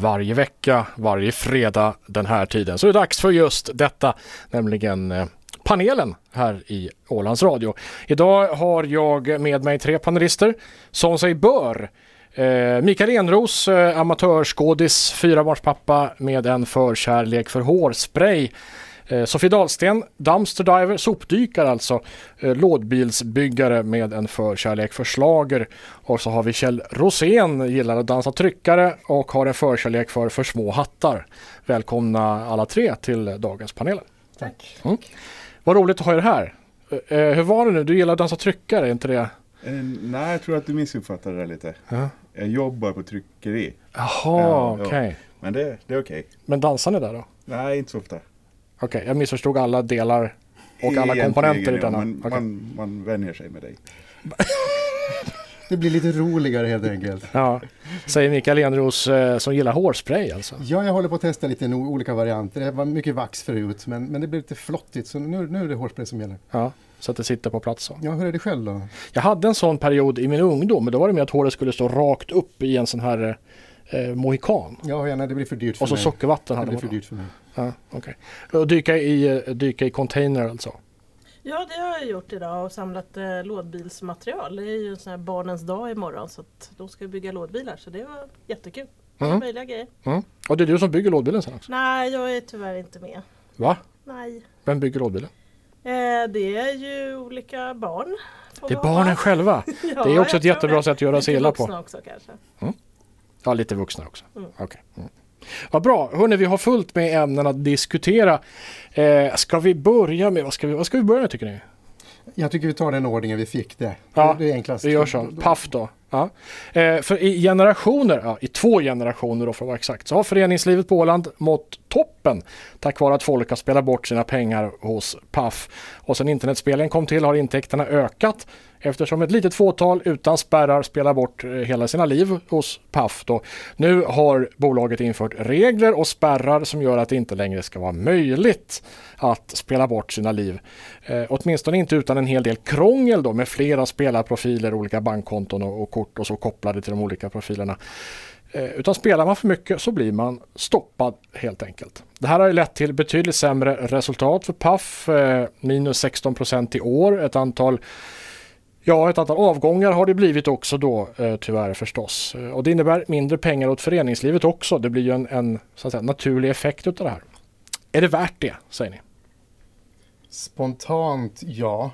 varje vecka, varje fredag den här tiden. Så är det dags för just detta, nämligen eh, panelen här i Ålands Radio. Idag har jag med mig tre panelister som sig bör. Eh, Mikael Enros, eh, amatörskådis, fyrabarnspappa med en förkärlek för hårspray. Eh, Sofie Dahlsten, dumpster diver, sopdykare alltså, eh, lådbilsbyggare med en förkärlek för slager. Och så har vi Kjell Rosén, gillar att dansa tryckare och har en förkärlek för för små hattar. Välkomna alla tre till dagens panel. Tack. Mm. Vad roligt att ha er här. Eh, hur var det nu? Du gillar att dansa tryckare, är inte det? Nej, jag tror att du missuppfattade det lite. Ja. Jag jobbar på tryckeri. Jaha, Ja, ja. okej. Men det, det är okej. Men dansar ni där då? Nej, inte så ofta. Okej, jag missförstod alla delar och alla Egentligen, komponenter i denna. Men Okej. man, man vänjer sig med dig. Det blir lite roligare helt enkelt. Ja, säger Mikael Enros eh, som gillar hårspray alltså. Ja, jag håller på att testa lite olika varianter. Det var mycket vax förut, men, men det blev lite flottigt så nu, nu är det hårspray som gäller. Ja, så att det sitter på plats. Så. Ja, hur är det själv då? Jag hade en sån period i min ungdom, men då var det med att håret skulle stå rakt upp i en sån här eh, mohikan. Ja, ja nej, det blir för dyrt för Och så mig. sockervatten Det hade blir man. för dyrt för mig. Ja, okej. Och dyka i, eh, dyka i container alltså. Ja, det har jag gjort idag och samlat eh, lådbilsmaterial. Det är ju en sån här barnens dag imorgon så att de ska bygga lådbilar så det var jättekul. Mm. möjliga grejer. Mm. Och det är du som bygger lådbilen sen också? Nej, jag är tyvärr inte med. Va? Nej. Vem bygger lådbilen? Eh, det är ju olika barn. Det är barnen själva. Ja, Det är också ett jättebra det. sätt att göra sig illa på. också kanske. Ja, lite vuxna också. Mm. Okej. Mm. Vad bra. Hörrni, vi har fullt med ämnen att diskutera. Eh, ska vi börja med, vad ska vi, vad ska vi börja med tycker ni? Jag tycker vi tar den ordningen vi fick det. Ja, det är enklast. Vi gör så. Paff då. Ja. Eh, för i generationer, ja, i två generationer då för att vara exakt, så har föreningslivet på Åland mått toppen tack vare att folk har spelat bort sina pengar hos Paf. Och sen internetspelen kom till har intäkterna ökat eftersom ett litet fåtal utan spärrar spelar bort eh, hela sina liv hos Paf. Då. Nu har bolaget infört regler och spärrar som gör att det inte längre ska vara möjligt att spela bort sina liv. Eh, åtminstone inte utan en hel del krångel då med flera spelarprofiler, olika bankkonton och, och kort och så kopplade till de olika profilerna. Eh, utan spelar man för mycket så blir man stoppad helt enkelt. Det här har ju lett till betydligt sämre resultat för Paf, eh, minus 16 procent i år. Ett antal Ja, ett antal avgångar har det blivit också då eh, tyvärr förstås. Och det innebär mindre pengar åt föreningslivet också. Det blir ju en, en så att säga, naturlig effekt av det här. Är det värt det, säger ni? Spontant ja,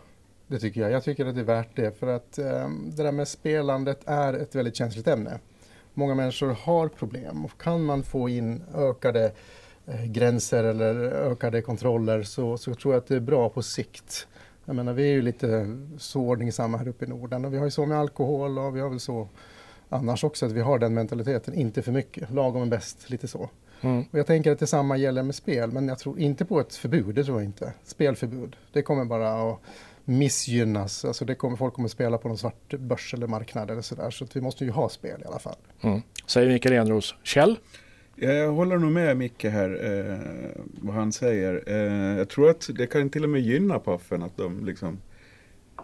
det tycker jag. Jag tycker att det är värt det för att eh, det där med spelandet är ett väldigt känsligt ämne. Många människor har problem och kan man få in ökade eh, gränser eller ökade kontroller så, så tror jag att det är bra på sikt. Jag menar, vi är ju lite så ordningsamma här uppe i Norden och vi har ju så med alkohol och vi har väl så annars också att vi har den mentaliteten, inte för mycket, lagom är bäst, lite så. Mm. Och jag tänker att detsamma gäller med spel, men jag tror inte på ett förbud, det tror jag inte. Spelförbud, det kommer bara att missgynnas. Alltså det kommer, folk kommer spela på någon svart börs eller marknad eller sådär. Så att vi måste ju ha spel i alla fall. Mm. Säger Mikael Enros. Kjell? Ja, Jag håller nog med Micke här, eh, vad han säger. Eh, jag tror att det kan till och med gynna Paffen att de liksom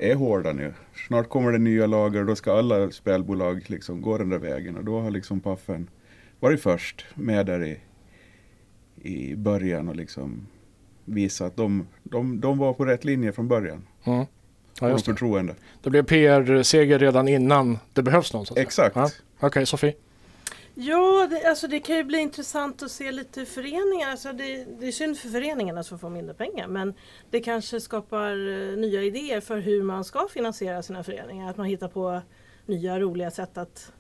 är hårda nu. Snart kommer det nya lagar och då ska alla spelbolag liksom gå den där vägen och då har liksom Paffen varit först med där i, i början och liksom visa att de, de, de var på rätt linje från början. Mm. Ja, just det. förtroende. det blev PR-seger redan innan det behövs någon. så att säga. Exakt. Ja. Okej, Sofie? Ja, det, alltså det kan ju bli intressant att se lite föreningar. Alltså det, det är synd för föreningarna som får mindre pengar men det kanske skapar eh, nya idéer för hur man ska finansiera sina föreningar. Att man hittar på nya roliga sätt att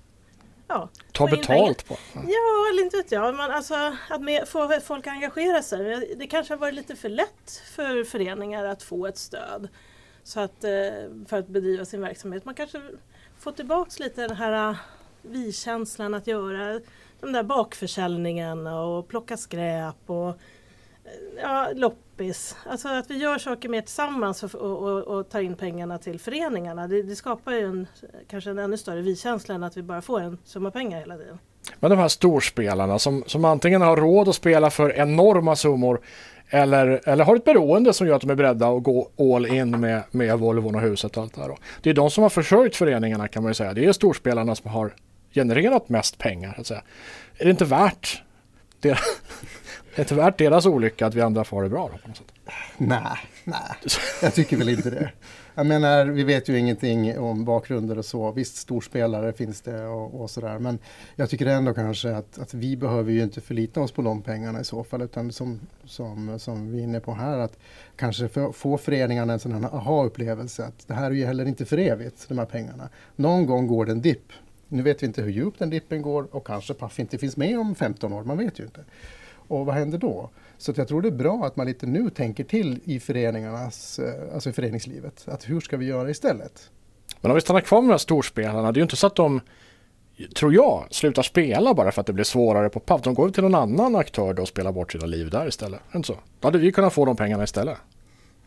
ja, Ta betalt på. Ja. Ja, eller inte vet jag. Men alltså, att med, få folk att engagera sig. Det kanske har varit lite för lätt för föreningar att få ett stöd så att, eh, för att bedriva sin verksamhet. Man kanske får tillbaks lite den här eh, vi-känslan att göra den där bakförsäljningen och plocka skräp och ja, loppis. Alltså att vi gör saker mer tillsammans och, och, och, och tar in pengarna till föreningarna. Det, det skapar ju en, kanske en ännu större vi-känsla än att vi bara får en summa pengar hela tiden. Men de här storspelarna som, som antingen har råd att spela för enorma summor eller, eller har ett beroende som gör att de är beredda att gå all in med, med Volvon och huset och allt det här. Det är de som har försörjt föreningarna kan man ju säga. Det är storspelarna som har genererat mest pengar. Så att säga. Är det inte värt det, är det värt deras olycka att vi andra får det bra? Då, på något sätt? Nej, nej, jag tycker väl inte det. Jag menar, vi vet ju ingenting om bakgrunder och så. Visst, storspelare finns det och, och sådär. Men jag tycker ändå kanske att, att vi behöver ju inte förlita oss på de pengarna i så fall. Utan som, som, som vi är inne på här, att kanske för, få föreningarna en sån här aha-upplevelse. Att det här är ju heller inte för evigt, de här pengarna. Någon gång går det en dipp. Nu vet vi inte hur djupt den dippen går och kanske Paf inte finns med om 15 år, man vet ju inte. Och vad händer då? Så jag tror det är bra att man lite nu tänker till i föreningarnas, eh, alltså i föreningslivet. Att hur ska vi göra istället? Men om vi stannar kvar med de här storspelarna, det är ju inte så att de, tror jag, slutar spela bara för att det blir svårare på PAF. De går till någon annan aktör då och spelar bort sina liv där istället. Inte så? Då hade vi kunnat få de pengarna istället.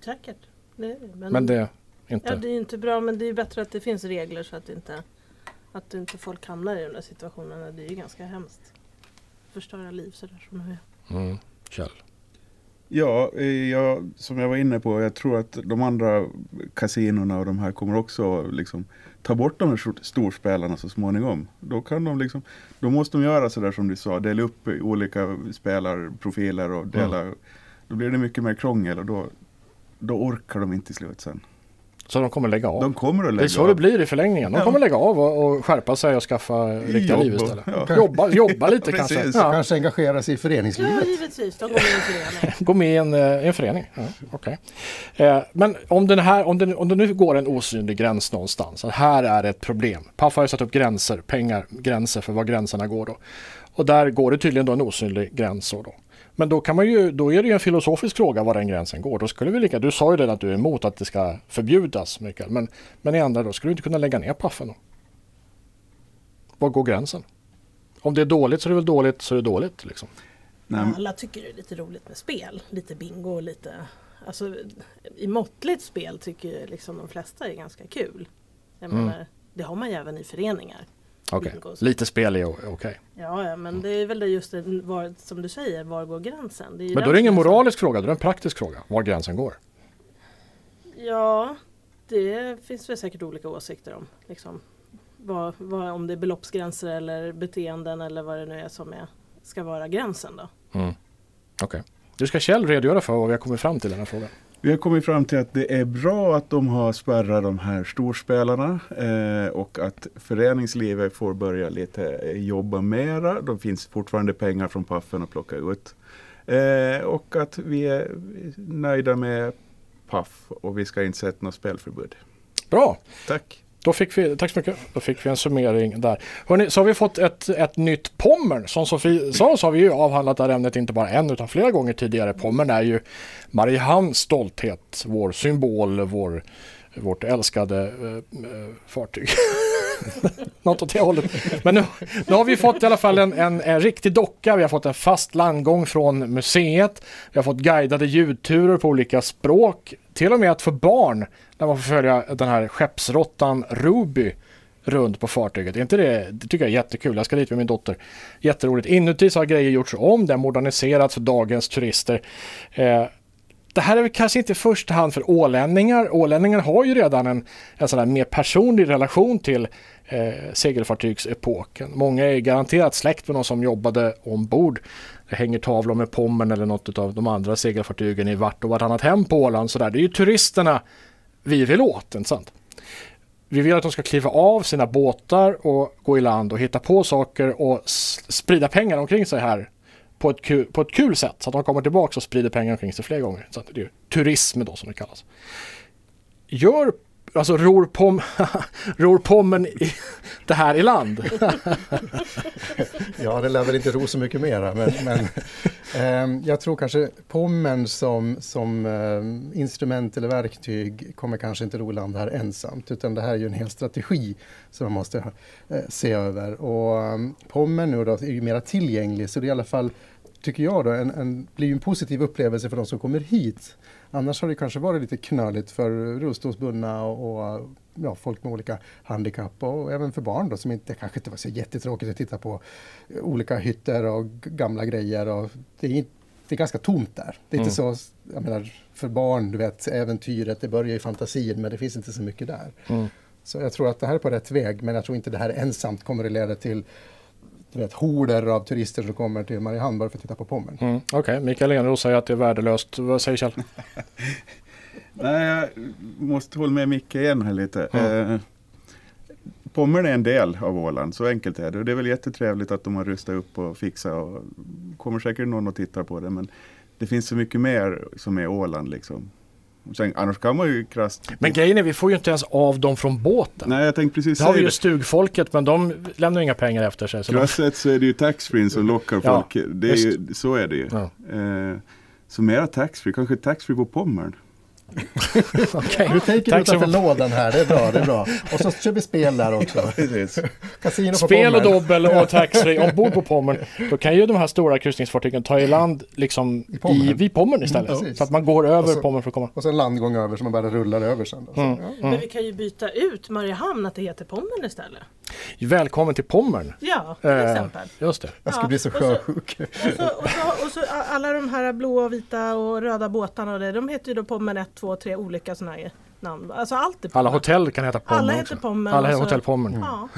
Säkert. Det, men, Men det är inte... ja, det är inte bra men det är bättre att det finns regler så att inte, att inte folk hamnar i de där situationerna. Det är ju ganska hemskt. Förstöra liv sådär som det är. Mm. Kjell. Ja, eh, jag, som jag var inne på, jag tror att de andra kasinorna och de här kommer också liksom ta bort de här stor- storspelarna så småningom. Då, kan de liksom, då måste de göra sådär som du sa, dela upp i olika spelarprofiler och dela. Då blir det mycket mer krångel och då, då orkar de inte till slut sen. Så de kommer lägga av. De kommer att lägga det är så av. det blir i förlängningen. De Ja. kommer lägga av och, och skärpa sig och skaffa riktiga Jobb liv istället. ja. Jobba, jobba lite kanske. Ja. Kanske engagera sig i Ja, föreningslivet? givetvis. De går med i en förening. Gå med i en, eh, en förening. Ja, okej. eh, men om, den här, om, den, om det nu går en osynlig gräns någonstans, att här är ett problem. Paf har ju satt upp gränser, pengar, gränser för var gränserna går då. Och där går det tydligen då en osynlig gräns. Då. Men då, kan man ju, då är det ju en filosofisk fråga var den gränsen går. Då skulle vi lika, du sa ju det att du är emot att det ska förbjudas, Mikael. Men, men i andra då, skulle du inte kunna lägga ner paffen då? Var går gränsen? Om det är dåligt så är det väl dåligt så är det dåligt. Liksom. Alla tycker det är lite roligt med spel. Lite bingo och lite... Alltså, I måttligt spel tycker liksom de flesta är ganska kul. Jag Mm. menar, det har man ju även i föreningar. Bingo. lite spel är okej. Ja, ja, men det är väl det just det, var, som du säger, var går gränsen? Men då är det ingen moralisk fråga, då är det en praktisk fråga. Var gränsen går. Ja, det finns väl säkert olika åsikter om. Liksom, vad, vad, om det är beloppsgränser eller beteenden eller vad det nu är som är, ska vara gränsen då. Mm. Okej. Du ska Kjell redogöra för vad vi har kommit fram till i den här frågan. Vi har kommit fram till att det är bra att de har spärrat de här storspelarna eh, och att föreningslivet får börja lite eh, jobba mera. Det finns fortfarande pengar från Paffen att plocka ut. Eh, och att vi är nöjda med Paff och vi ska inte sätta något spelförbud. Bra, Tack! Då fick vi, tack så mycket. Då fick vi en summering där. Hörrni, så har vi fått ett, ett nytt Pommern. Som Sofie sa så har vi ju avhandlat det här ämnet inte bara en utan flera gånger tidigare. Pommern är ju Mariehamns stolthet, vår symbol, vår, vårt älskade eh, eh fartyg. Något åt det hållet. Men nu, nu har vi fått i alla fall en, en, en riktig docka. Vi har fått en fast landgång från museet. Vi har fått guidade ljudturer på olika språk. Till och med att för barn, när man får följa den här skeppsråttan Ruby runt på fartyget. Är inte det, det tycker jag är jättekul. Jag ska dit med min dotter. Jätteroligt. Inuti så har grejer gjorts om. Det har moderniserats för dagens turister. Eh, det här är väl kanske inte i första hand för ålänningar. Ålänningar har ju redan en, en sån här mer personlig relation till eh, segelfartygsepoken. Många är garanterat släkt med någon som jobbade ombord. Det hänger tavlor med Pommern eller något av de andra segelfartygen i vart och vartannat hem på Åland. Så där. Det är ju turisterna vi vill åt, inte sant? Vi vill att de ska kliva av sina båtar och gå i land och hitta på saker och sprida pengar omkring sig här på ett, kul, på ett kul sätt så att de kommer tillbaka och sprider pengar omkring sig fler gånger. Så det är turism då som det kallas. Gör, alltså ror, pom, ror pommen i, det här i land? Ja, det lär väl inte ro så mycket mera, men, men ehm, jag tror kanske pommen som, som ehm, instrument eller verktyg kommer kanske inte ro i land här ensamt, utan det här är ju en hel strategi som man måste eh, se över. Och um, pommen nu då är ju mera tillgänglig, så det är i alla fall tycker jag då, en, en, blir en positiv upplevelse för de som kommer hit. Annars har det kanske varit lite knöligt för rullstolsbundna och, och ja, folk med olika handikapp och även för barn då som inte kanske inte var så jättetråkigt att titta på olika hytter och gamla grejer. Och det, är, det är ganska tomt där. Det är inte så, jag menar, för barn, du vet, äventyret, det börjar i fantasin men det finns inte så mycket där. Mm. Så jag tror att det här är på rätt väg, men jag tror inte det här ensamt kommer att leda till du vet, horder av turister som kommer till Mariehamn bara för att titta på Pommern. Mm. Okej, okay. Mikael Eneroth säger att det är värdelöst. Vad säger Kjell? Nej, jag måste hålla med Micke igen här lite. Mm. Eh, Pommern är en del av Åland, så enkelt är det. Och det är väl jättetrevligt att de har rustat upp och fixat. Och kommer säkert någon att titta på det. Men det finns så mycket mer som är Åland liksom. Sen, annars kan man ju krasst... Men grejen är vi får ju inte ens av dem från båten. Nej, jag tänkte precis Det har vi ju stugfolket men de lämnar inga pengar efter sig. Krasst sett så är det ju taxfree som lockar Ja, folk. Det är ju, så är det ju. Ja. Eh, så mera taxfree, kanske taxfree på Pommern. Okej. Du tänker Tack så utanför mycket. lådan här, det är bra, det är bra. Och så kör vi spel där också. På Spel och dobbel och taxfree ombord på Pommern. Då kan ju de här stora kryssningsfartygen ta i land liksom i, Pommern. vid Pommern istället. Mm, så att man går över Och så- Pommern för att komma. Och så en landgång över som man bara rullar över sen. Då. Så, Mm. ja. Men vi kan ju byta ut Mariehamn att det heter Pommern istället. Välkommen till Pommern. Ja, till Eh, exempel. Just det. Jag ska Ja, bli så och så- sjösjuk. Och så, och, så, och så alla de här blåa, vita och röda båtarna och det, de heter ju då Pommern 1, 2, 3 olika sådana här namn. Alltså allt är. Alla hotell kan heta Pommern Alla heter Pommern Alla och heter Hotell Pommern. Ja,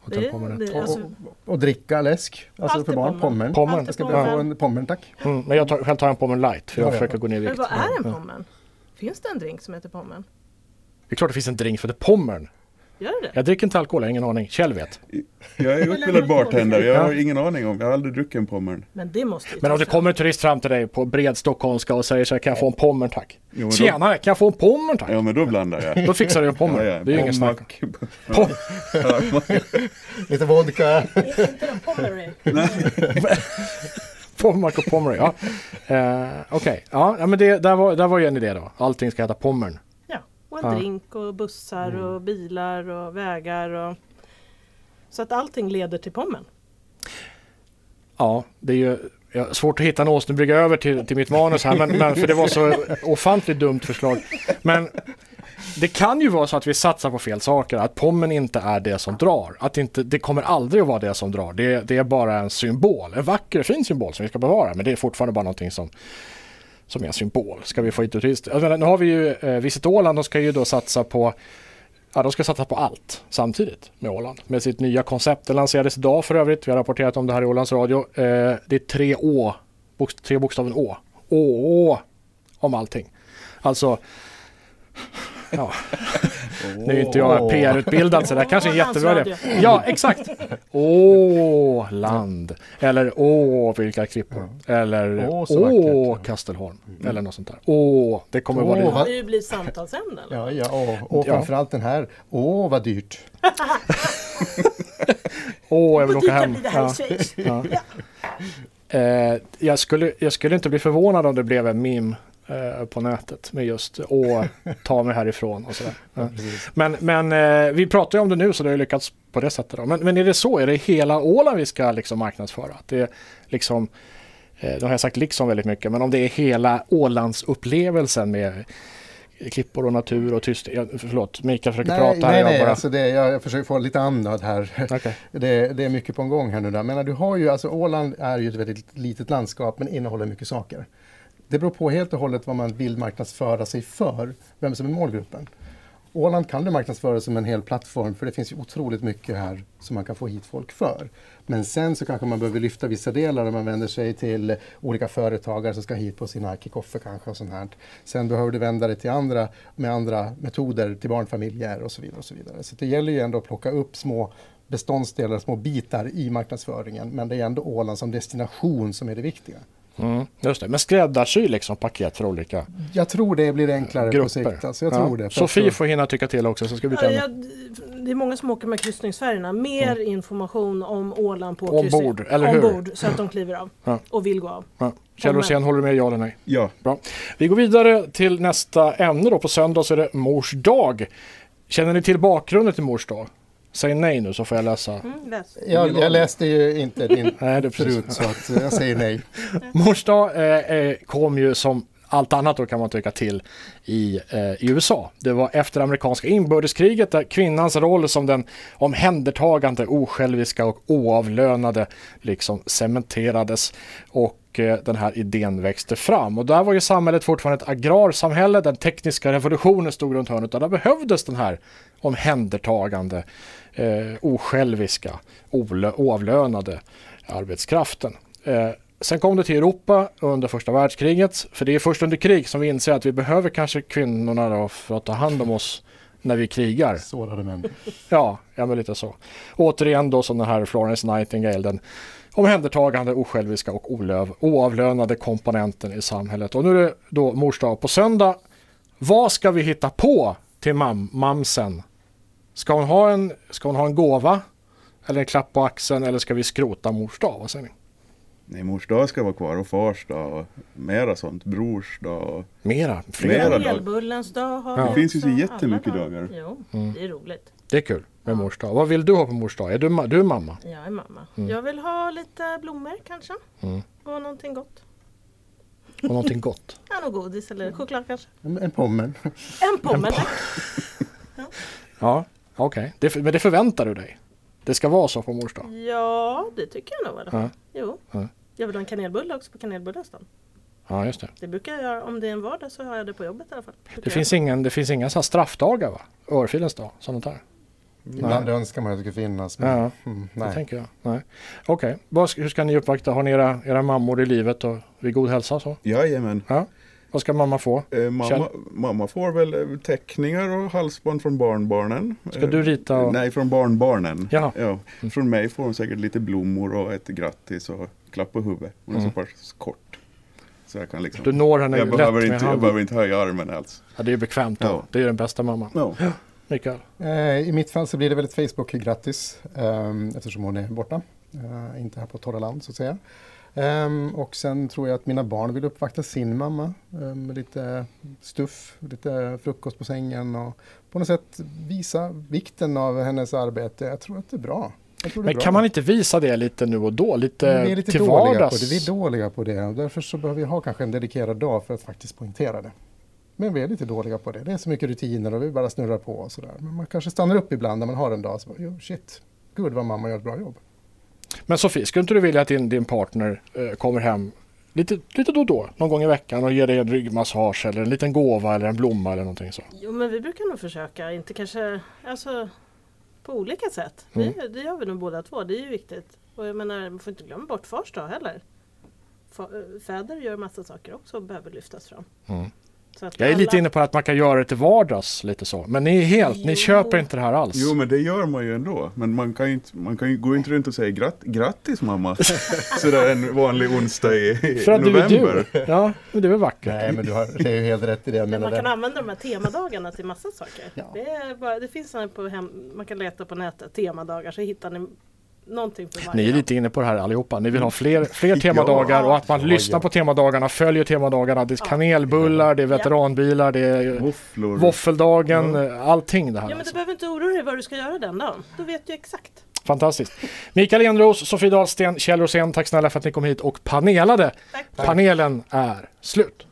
Hotell det, det, alltså, Och, och dricka läsk, alltså Allt för barn. Pommern. Pommern. Jag ska Pommern. få en Pommern tack. Mm, men jag tar, själv tar jag en Pommern light för jag Ja, ja. försöker gå ner i men vikt. vad är en Ja. Pommern? Finns det en drink som heter Pommern? Det är klart det finns en drink för det Pommern. Gör det det? Jag dricker inte alkohol, jag har ingen aning. Kjell vet. Jag är utbildad bartender, jag har ingen aning om, jag har aldrig druckit en Pommern. Men det måste ju Men om det kommer en turist fram till dig på bred stockholmska och säger så här, kan jag få en Pommern tack? Jo, men då- Tjenare, kan jag få en Pommern tack? Ja men då blandar jag. Då fixar du en Pommern. Ja, ja. Det är ju ingen snack. Pommack. Ja, Lite vodka. Är inte den Pommery? Pommac och Pommery, ja. Eh, Okej, ja, ja, men det, där, var, där var ju en idé då. Allting ska heta Pommern. Och en Ja. drink och bussar och bilar och vägar och så att allting leder till Pommern. Ja, det är ju ja, svårt att hitta en ås. Nu brygger jag över till, till mitt manus här, men, men för det var så ofantligt dumt förslag. Men det kan ju vara så att vi satsar på fel saker, att pommen inte är det som drar. Att inte, det kommer aldrig att vara det som drar. Det, det är bara en symbol, en vacker fin symbol som vi ska bevara, men det är fortfarande bara någonting som som är en symbol. Ska vi få hit turister? Menar, nu har vi ju eh, Visit Åland, de ska ju då satsa på Ja, de ska satsa på allt samtidigt med Åland. Med sitt nya koncept. Det lanserades idag för övrigt. Vi har rapporterat om det här i Ålands Radio. Eh, det är tre Å. Bok, tre bokstaven Å. Å, å om allting. Alltså, ja. Nu är inte jag Åh. PR-utbildad så det här kanske är en jättebra idé. Ja, exakt. Åland. Eller åh, vilka klippor. Eller Åh, åh. Kastelholm. Eller något sånt där. Åh, det kommer Åh, vara det. vad- Det blir samtalsämnen. Ja, ja, och, och Ja. framförallt den här. Åh, vad dyrt. Åh, jag vill åka hem. blir det här Ja. Ja. Eh, jag, skulle, jag skulle inte bli förvånad om det blev en meme eh, på nätet med just åh, ta mig härifrån och sådär. Ja. Men, men eh, vi pratar ju om det nu så det har ju lyckats på det sättet. Då. Men, men är det så? Är det hela Åland vi ska liksom marknadsföra? Att det är liksom, eh, då har jag sagt liksom väldigt mycket, men om det är hela Ålandsupplevelsen med klippor och natur och tyst. Förlåt, Mikael försöker Nej, prata här. nej, jag nej bara... alltså det, jag, jag försöker få lite andnöd här. Okej. Det, det är mycket på en gång här nu. Där. Men du har ju, alltså Åland är ju ett väldigt litet landskap men innehåller mycket saker. Det beror på helt och hållet vad man vill marknadsföra sig för, vem som är målgruppen. Åland kan du marknadsföra som en hel plattform för det finns ju otroligt mycket här som man kan få hit folk för. Men sen så kanske man behöver lyfta vissa delar om man vänder sig till olika företagare som ska hit på sina kickoffer kanske och sånt här. Sen behöver du vända dig till andra med andra metoder till barnfamiljer och så vidare. Och så vidare. Så det gäller ju ändå att plocka upp små beståndsdelar, små bitar i marknadsföringen. Men det är ändå Åland som destination som är det viktiga. Mm, just det, men skräddarsy liksom paket för olika Jag tror det blir enklare på grupper. sikt. Alltså jag Ja. tror det. Sofie får hinna tycka till också så ska vi Ja, ta jag, det är många som åker med kryssningsfärjorna. Mer information om Åland på Ombord, eller hur? Ombord, så att de kliver av Ja. och vill gå av. Ja. Kjell Rosén, håller du med ja eller nej? ja. Bra. Vi går vidare till nästa ämne då. På söndag så är det mors dag. Känner ni till bakgrunden till mors dag? Säg nej nu så får jag läsa. Mm, läs. Jag, jag läste ju inte din Nej, det är precis. förut så att jag säger nej. Mors dag eh, eh, kom ju som allt annat då kan man tycka till i, eh, i USA. Det var efter amerikanska inbördeskriget där kvinnans roll som den omhändertagande, osjälviska och oavlönade liksom cementerades och eh, den här idén växte fram. Och där var ju samhället fortfarande ett agrarsamhälle, den tekniska revolutionen stod runt hörnet och där behövdes den här omhändertagande, eh, osjälviska, oavlönade arbetskraften. Eh, sen kom det till Europa under första världskriget, för det är först under krig som vi inser att vi behöver kanske kvinnorna då för att ta hand om oss när vi krigar. Sårade män. Ja, ja men lite så. Återigen då som den här Florence Nightingale, den omhändertagande, osjälviska och olöv, oavlönade komponenten i samhället. Och nu är det då mors dag på söndag. Vad ska vi hitta på till mam mamsen? Ska hon, ha en, ska hon ha en gåva? Eller en klapp på axeln? Eller ska vi skrota mors dag? Vad säger ni? Nej, mors dag ska vara kvar och fars dag och mera sånt. Brors dag och... Mera? Flera? Mera. dag. Kanelbullens dag har Ja. Det finns ju så jättemycket Alla dagar. Jo, Mm. det är roligt. Det är kul med mors dag. Vad vill du ha på mors dag? Är du, ma- du är mamma? Jag är mamma. Mm. Jag vill ha lite blommor kanske. Mm. Och någonting gott. Och någonting gott? Ja, något godis eller choklad kanske. En, pommer. En pomme. tack. Ja, okej. Det, men det förväntar du dig? Det ska vara så på mors dag? Ja, det tycker jag nog fall. Ja. Jo. Ja. Jag vill ha en kanelbulle också på kanelbullens dag. Ja, just det. Det brukar jag göra. Om det är en vardag så har jag det på jobbet i alla fall. Det finns, ingen, det finns inga så straffdagar va? Örfilens dag, sånt där. Ibland önskar man att det skulle finnas. Men, Ja, mm, det nej. tänker jag. Nej. Okej, ska- hur ska ni uppvakta? Har ni era, era mammor i livet och vid god hälsa? Så? Jajamän. Ja. Vad ska mamma få? Eh, mamma, mamma får väl eh, teckningar och halsband från barnbarnen. Ska du rita? Och... Nej, från barnbarnen. Jaha. Ja. Från mig får hon säkert lite blommor och ett grattis och klapp på huvudet. Hon är Mm. så pass kort. Så jag kan liksom... Du når henne jag, lätt behöver med inte, jag handen. behöver inte höja armen alls. Ja, det är bekvämt då. Ja. Det är den bästa mamman. No. Mikael? Eh, I mitt fall så blir det väl ett Facebook-grattis ehm, eftersom hon är borta. Eh, inte här på torra land så att säga. Ehm, och sen tror jag att mina barn vill uppvakta sin mamma ehm, med lite stuff, lite frukost på sängen och på något sätt visa vikten av hennes arbete. Jag tror att det är bra. Men bra. kan man inte visa det lite nu och då? Lite, vi är lite till dåliga på vardags? det. Vi är dåliga på det och därför så behöver vi ha kanske en dedikerad dag för att faktiskt poängtera det. Men vi är lite dåliga på det. Det är så mycket rutiner och vi bara snurrar på och sådär. Men man kanske stannar upp ibland när man har en dag så bara, jo shit, gud vad mamma gör ett bra jobb. Men Sofie, skulle inte du vilja att din, din partner eh, kommer hem lite, lite då och då, någon gång i veckan och ger dig en ryggmassage eller en liten gåva eller en blomma eller någonting så? Jo, men vi brukar nog försöka. Inte kanske, alltså på olika sätt. Vi, Mm. det gör vi nog båda två. Det är ju viktigt. Och jag menar, man får inte glömma bort fars dag heller. Fa- Fäder gör massa saker också och behöver lyftas fram. Mm. Så att Jag är alla- lite inne på att man kan göra det till vardags lite så. Men ni är helt, ni Jo. köper inte det här alls. Jo men det gör man ju ändå. Men man kan ju inte, man kan ju gå inte runt och säga gratt, grattis mamma. Sådär en vanlig onsdag i, i För att du är november. du. Ja, men det är väl vackert. Nej men du har, det är ju helt rätt i det. Jag Men menar man kan det. använda de här temadagarna till massa saker. Ja. Det, är bara, det finns såna på hem, man kan leta på nätet, temadagar, så hittar ni någonting för varje Ni är lite inne på det här allihopa. Ni vill ha fler, fler temadagar och att man Ja, lyssnar ja. på temadagarna, följer temadagarna. Det är Ja. kanelbullar, det är veteranbilar, det är Våfflor. våffeldagen, allting det här. Ja men alltså. du behöver inte oroa dig vad du ska göra den dagen. Du vet ju exakt. Fantastiskt. Mikael Enros, Sofie Dahlsten, Kjell Rosén, tack snälla för att ni kom hit och panelade. Tack. Panelen är slut.